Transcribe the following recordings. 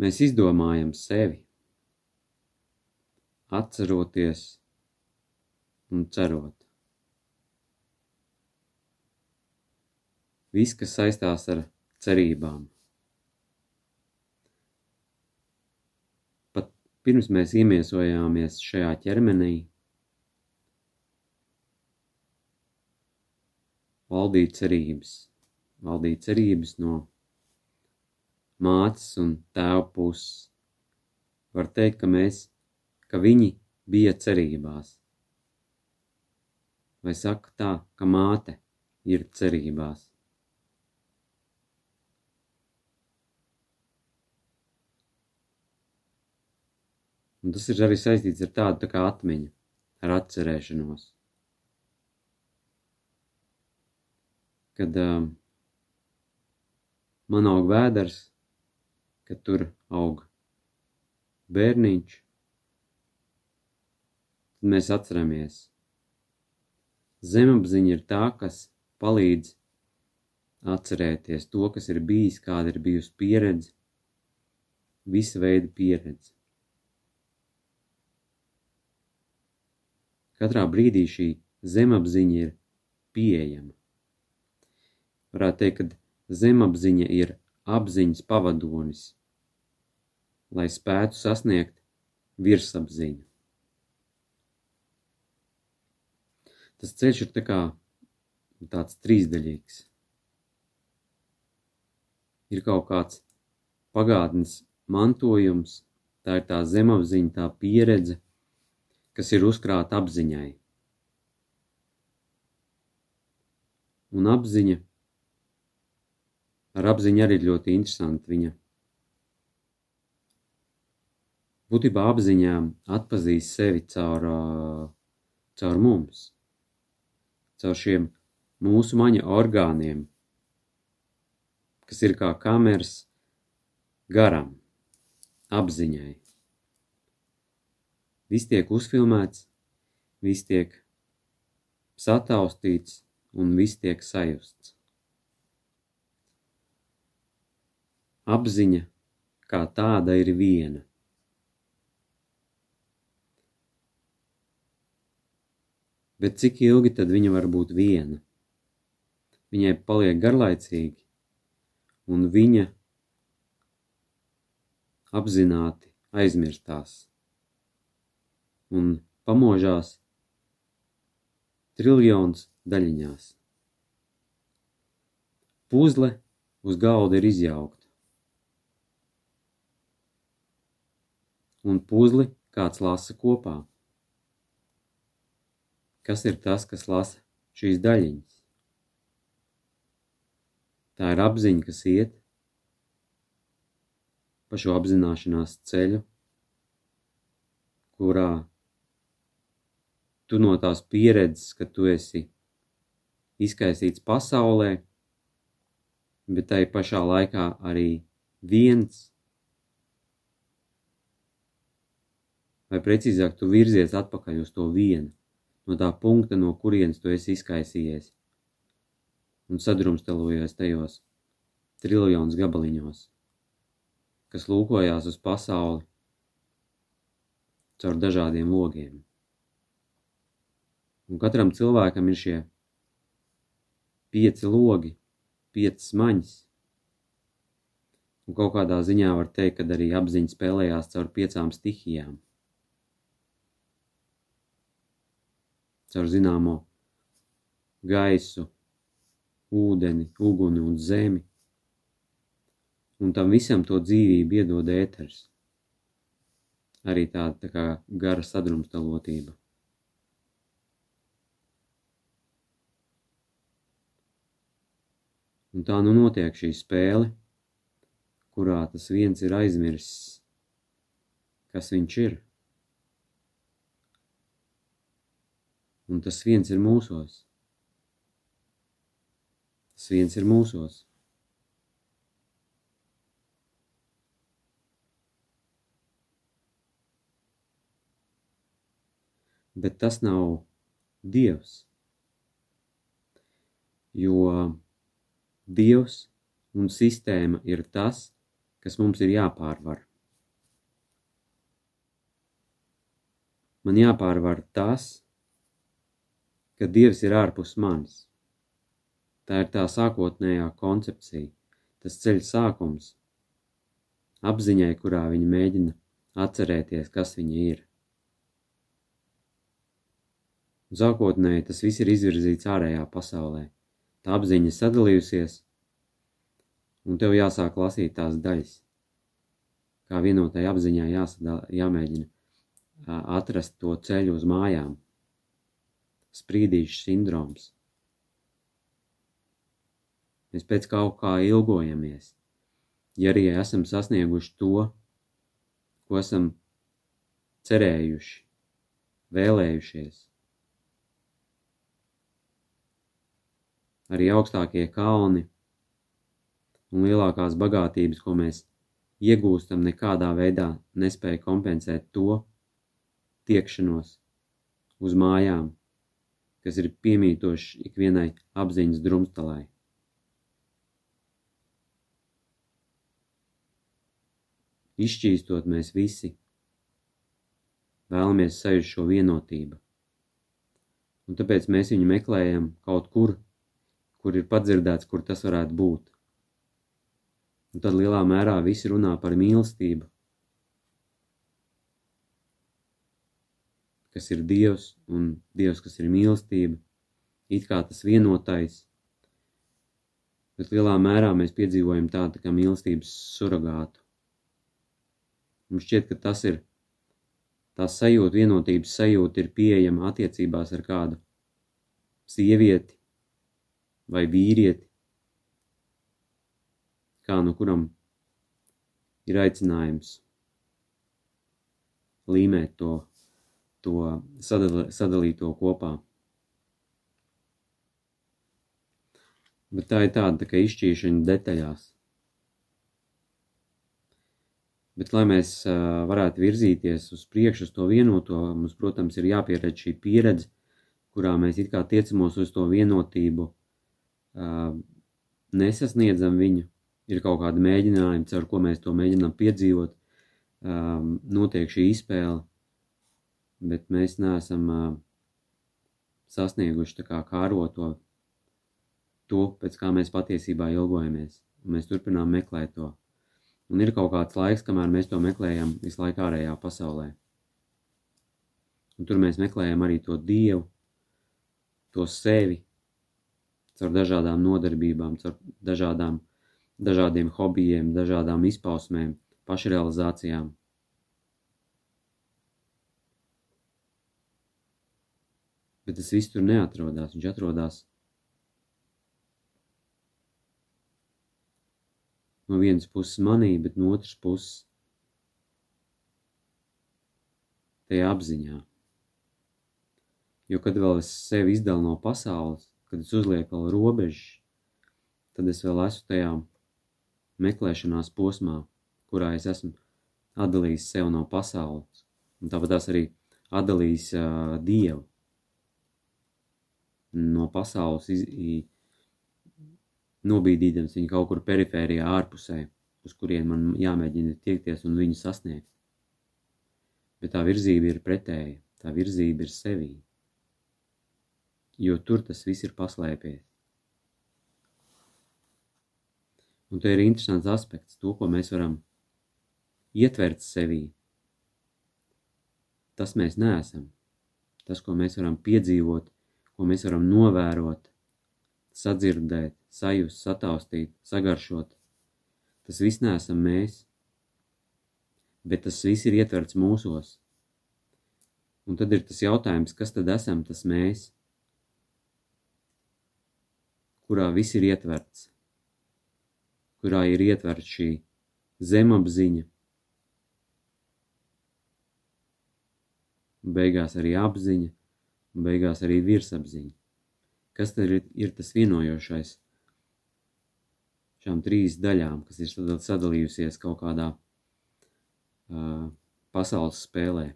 mēs izdomājam sevi, atceroties un cerot. Viss, kas saistās ar cerībām. Pat pirms mēs iemiesojāmies šajā ķermenī, valdīja cerības, valdīja cerības no mātes un tēva puses. Var teikt, ka mēs, ka viņi bija cerībās. Vai saka tā, ka māte ir cerībās? Un tas ir arī saistīts ar tādu tā kā atmiņu, ar atcerēšanos. Kad uh, man aug vēders, ka tur aug bērniņš, tad mēs atceramies. Zemapziņa ir tā, kas palīdz atcerēties to, kas ir bijis, kāda ir bijusi pieredze, visa veida pieredze. Katrā brīdī šī zemapziņa ir pieejama. Varētu teikt, ka zemapziņa ir apziņas pavadonis, lai spētu sasniegt virsapziņu. Tas ceļš ir tā kā tāds trīsdaļīgs. Ir kaut kāds pagātnes mantojums, tā ir tā zemapziņa, tā pieredze, kas ir uzkrāta apziņai. Un apziņa ar apziņu arī ļoti interesanti viņa. Būtībā apziņā atpazīst sevi caur, caur mums, caur šiem mūsu maņa orgāniem, kas ir kā kameras garam, apziņai. Viss tiek uzfilmēts, viss tiek sataustīts un viss tiek sajusts. Apziņa kā tāda ir viena. Bet cik ilgi tad viņa var būt viena? Viņai paliek garlaicīgi, un viņa apzināti aizmirstās un pamožās triljons daļiņās. Puzle uz galda ir izjaukta. Un puzli kāds lasa kopā. Kas ir tas, kas lasa šīs daļiņas? Tā ir apziņa, kas iet pa šo apzināšanās ceļu, kurā tu no tās pieredzes, ka tu esi izkaisīts pasaulē, bet tai pašā laikā arī viens vai precīzāk tu virzies atpakaļ uz to vienu, no tā punkta, no kurienes tu esi izkaisījies, un sadrumstalojies tajos triljonus gabaliņos, kas lūkojās uz pasauli caur dažādiem logiem. Un katram cilvēkam ir šie pieci logi, piecas maņas. Un kaut kādā ziņā var teikt, ka arī apziņa spēlējās caur piecām stihijām. Caur zināmo gaisu, ūdeni, uguni un zemi, un tam visam to dzīvību iedod ēters. Arī tāda tā kā gara sadrumstalotība. Un tā nu notiek šī spēle, kurā tas viens ir aizmirsis, kas viņš ir. un tas viens ir mūsos. Tas viens ir mūsos. Bet tas nav Dievs. Jo Dievs un sistēma ir tas, kas mums ir jāpārvar. Man jāpārvar tas, ka Dievs ir ārpus manis. Tā ir tā sākotnējā koncepcija, tas ceļš sākums, apziņai, kurā viņi mēģina atcerēties, kas viņi ir. Sākotnēji tas viss ir izvirzīts ārējā pasaulē. Tā apziņa sadalījusies, un tev jāsāk lasīt tās daļas. Kā vienotai apziņai jāsadala, jāmēģina atrast to ceļu uz mājām. Sprīdīšu sindroms. Mēs pēc kaut kā ilgojamies. Ja arī esam sasnieguši to, ko esam cerējuši, vēlējušies, arī augstākie kalni un lielākās bagātības, ko mēs iegūstam, nekādā veidā nespēja kompensēt to tiekšanos uz mājām, kas ir piemītoši ikvienai apziņas drumstalai. Izšķīstot mēs visi vēlamies sajust šo vienotību, un tāpēc mēs viņu meklējam kaut kur, kur ir padzirdēts, kur tas varētu būt. Un tad lielā mērā visi runā par mīlestību, kas ir Dievs un Dievs, kas ir mīlestība, it kā tas vienotais, bet lielā mērā mēs piedzīvojam tādu kā mīlestības surrogātu. Mums šķiet, ka tas ir tā sajūta, vienotības sajūta ir pieejama attiecībās ar kādu sievieti vai vīrieti, kā no kuram ir aicinājums līmēt to, to sadali, sadalīt to kopā. Bet tā ir tāda tā kā izšķīšana detaļās. Bet, lai mēs varētu virzīties uz priekšu, uz to vienoto, mums, protams, ir jāpieredz šī pieredze, kurā mēs it kā tiecamos uz to vienotību, nesasniedzam viņu, ir kaut kādi mēģinājumi, caur ko mēs to mēģinām piedzīvot, notiek šī izpēle, bet mēs neesam sasnieguši tā kā kāroto to, pēc kā mēs patiesībā ilgojamies, un mēs turpinām meklēt to. Un ir kaut kāds laiks, kamēr mēs to meklējam visu laiku ārējā pasaulē. Un tur mēs meklējam arī to dievu, to sevi, caur dažādām nodarbībām, caur dažādām, dažādiem hobijiem, dažādām izpausmēm, pašrealizācijām. Bet tas viss tur neatrodas. Viņš atrodas no vienas puses manī, bet no otras puses tajā apziņā. Jo, kad vēl es sevi izdalu no pasaules, kad es uzlieku vēl robežas, tad es vēl esmu tajā meklēšanās posmā, kurā es esmu atdalījis sev no pasaules, un tāpat tās arī atdalījis uh, Dievu no pasaules, iz, nobīdīdams viņu kaut kur perifērijā ārpusē, uz kurien man jāmēģina tiekties un viņu sasniegt. Bet tā virzība ir pretēja, tā virzība ir sevī, jo tur tas viss ir paslēpies. Un te ir interesants aspekts, to, ko mēs varam ietvert sevī. Tas mēs neesam. Tas, ko mēs varam piedzīvot, ko mēs varam novērot, sadzirdēt, sajust, sataustīt, sagaršot. Tas viss neesam mēs, bet tas viss ir ietverts mūsos. Un tad ir tas jautājums, kas tad esam tas mēs, kurā viss ir ietverts, kurā ir ietverts šī zemapziņa, beigās arī apziņa, un beigās arī virsapziņa. Kas tad ir, ir tas vienojošais šām trīs daļām, kas ir sadalījusies kaut kādā uh, pasaules spēlē?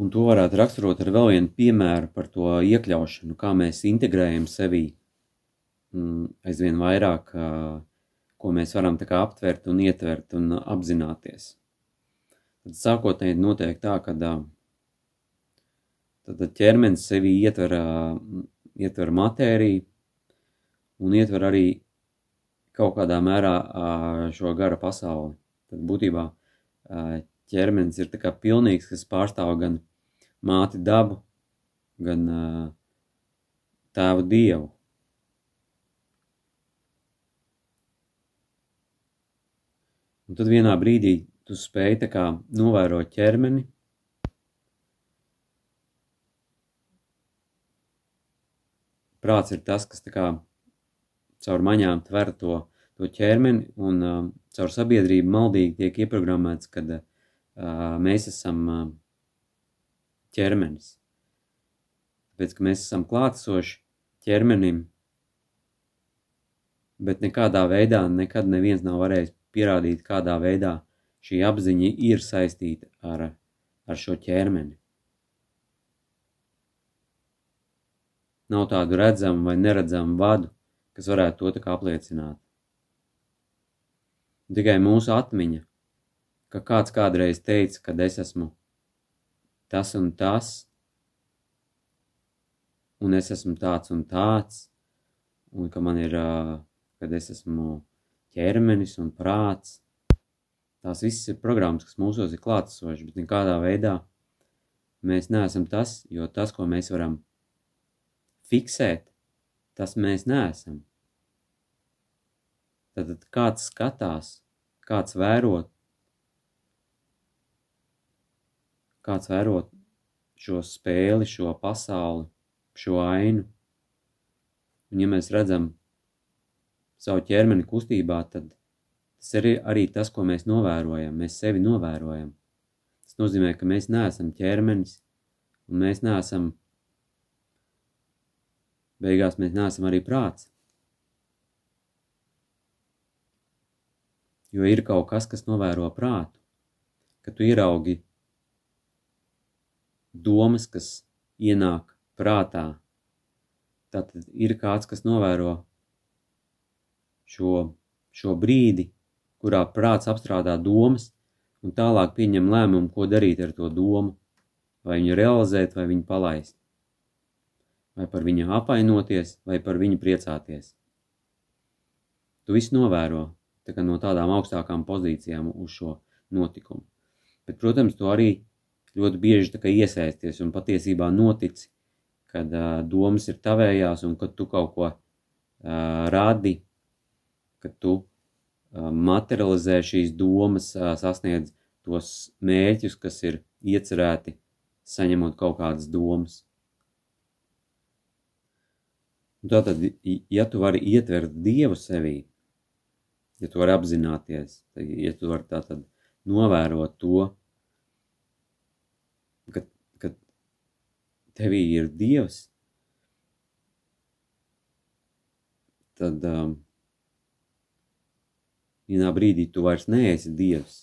Un to varētu raksturot ar vēl vienu piemēru par to iekļaušanu, kā mēs integrējam sevī mm, aizvien vairāk, ko mēs varam aptvert un ietvert un apzināties. Tad sākotnēji notiek tā, ka tad ķermenis sevi ietver, ietver matēriju un ietver arī kaut kādā mērā šo gara pasauli. Tad būtībā ķermenis ir tā kā pilnīgs, kas pārstāv gan māti dabu, gan tēvu dievu. Un tad vienā brīdī tu spēj tā kā novērot ķermeni. Prāts ir tas, kas kā caur maņām tver to, to ķermeni un uh, caur sabiedrību maldīgi tiek ieprogrammēts, kad uh, mēs esam uh, ķermenis. Tāpēc, ka mēs esam klātsoši ķermenim, bet nekādā veidā nekad neviens nav varējis pierādīt, kādā veidā šī apziņa ir saistīta ar, ar šo ķermeni. Nav tādu redzamu vai neredzamu vadu, kas varētu to tā kā apliecināt. Tikai mūsu atmiņa, ka kāds kādreiz teica, ka es esmu tas un tas, un es esmu tāds un tāds, un ka man ir, kad es esmu ķermenis un prāts. Tās visas ir programmas, kas mūsos ir klātesošas, bet nekādā veidā mēs neesam tas, jo tas, ko mēs varam fiksēt, tas mēs neesam. Tad kāds skatās, kāds vērot, kāds vērot šo spēli, šo pasauli, šo ainu. Un ja mēs redzam savu ķermeni kustībā, tad tas ir arī tas, ko mēs novērojam. Mēs sevi novērojam. Tas nozīmē, ka mēs neesam ķermenis, un mēs neesam, beigās mēs neesam arī prāts. Jo ir kaut kas, kas novēro prātu, ka tu ieraugi domas, kas ienāk prātā. Tātad ir kāds, kas novēro šo, šo brīdi, kurā prāts apstrādā domas un tālāk pieņem lēmumu, ko darīt ar to domu, vai viņu realizēt, vai viņu palaist, vai par viņu apvainoties, vai par viņu priecāties. Tu visu novēro tā no tādām augstākām pozīcijām uz šo notikumu. Bet, protams, tu arī ļoti bieži iesaisties un patiesībā notici, kad uh, domas ir tavējās un kad tu kaut ko uh, rādi ka tu materializē šīs domas, sasniedz tos mērķus, kas ir iecerēti, saņemot kaut kādas domas. Tātad, ja tu vari ietvert Dievu sevī, ja tu vari apzināties, ja tu vari tātad novērot to, ka, ka tevī ir Dievs, tad um, vienā brīdī tu vairs neesi Dievs.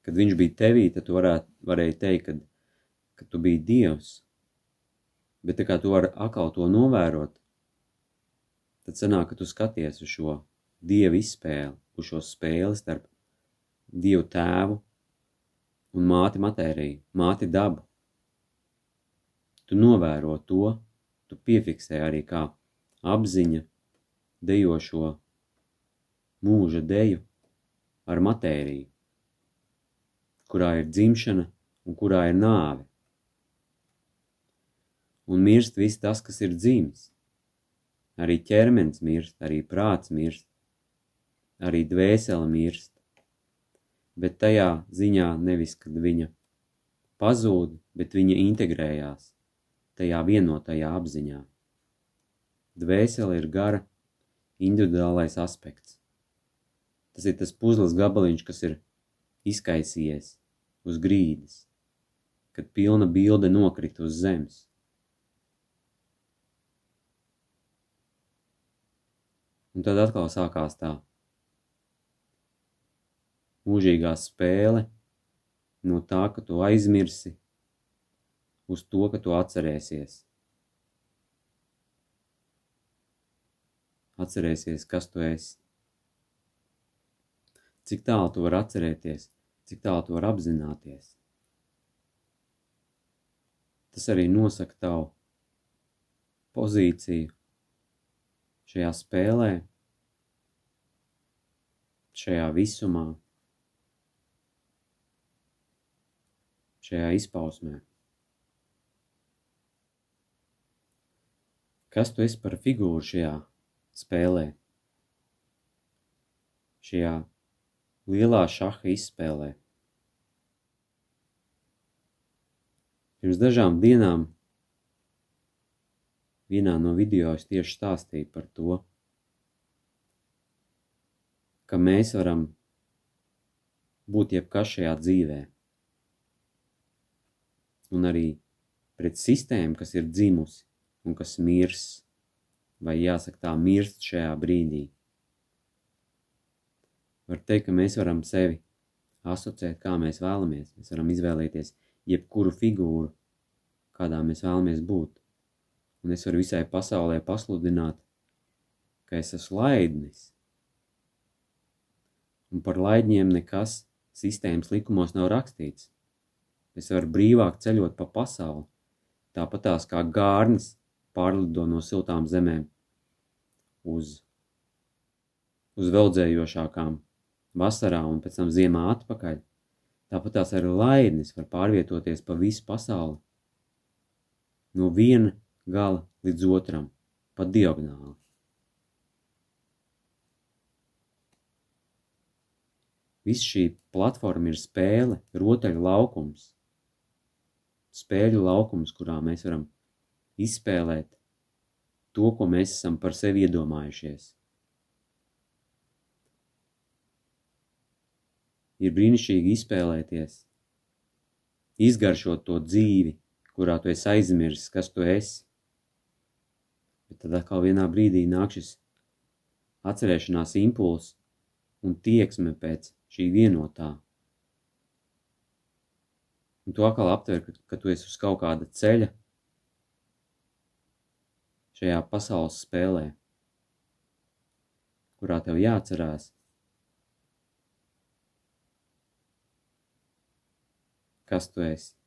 Kad viņš bija tevī, tad tu varētu, varēji teikt, ka, ka tu biji Dievs. Bet tā kā tu vari atkal to novērot, tad sanāk, ka tu skaties uz šo Dievu izspēli, uz šo spēli starp Dievu tēvu un māti matēriju, māti dabu. Tu novēro to, tu piefiksē arī kā apziņa dejošo mūža deju ar matēriju, kurā ir dzimšana un kurā ir nāve. Un mirst viss tas, kas ir dzimis. Arī ķermenis mirst, arī prāts mirst, arī dvēsele mirst, bet tajā ziņā nevis, kad viņa pazūd, bet viņa integrējās tajā vienotajā apziņā. Dvēsele ir gara, individuālais aspekts. Tas ir tas puzles gabaliņš, kas ir izkaisījies uz grīdas, kad pilna bilde nokrita uz zemes. Un tad atkal sākās tā mūžīgā spēle no tā, ka tu aizmirsi, uz to, ka tu atcerēsies. Atcerēsies, kas tu esi cik tālu tu vari atcerēties, cik tālu tu vari apzināties. Tas arī nosaka tavu pozīciju šajā spēlē, šajā visumā, šajā izpausmē. Kas tu esi par figūru šajā spēlē? Šajā lielā šaha izspēlē. Pirms dažām dienām vienā no video es tieši stāstīju par to, ka mēs varam būt jebkas šajā dzīvē. Un arī pret sistēmu, kas ir dzimusi un kas mirs, vai jāsaka tā, mirst šajā brīdī. Var teikt, ka mēs varam sevi asociēt, kā mēs vēlamies. Mēs varam izvēlēties jebkuru figūru, kādā mēs vēlamies būt. Un es varu visai pasaulē pasludināt, ka es esmu laidnis. Un par laidņiem nekas sistēmas likumos nav rakstīts. Es varu brīvāk ceļot pa pasauli, tāpat tās kā gārnis pārlido no siltām zemēm uz, uz veldzējošākām vasarā un pēc tam ziemā atpakaļ. Tāpat tās arī laidnis var pārvietoties pa visu pasauli. No viena gala līdz otram, pa diagonāli. Viss šī platforma ir spēle, rotaļu laukums. Spēļu laukums, kurā mēs varam izspēlēt to, ko mēs esam par sevi iedomājušies. ir brīnišķīgi izspēlēties, izgaršot to dzīvi, kurā tu esi aizmirsis, kas tu esi. Bet tad atkal vienā brīdī nāk šis atcerēšanās impulss un tieksme pēc šī vienotā. Un tu atkal aptver, ka, ka tu esi uz kaut kāda ceļa šajā pasaules spēlē, kurā tev jāatcerās, kas tu esi.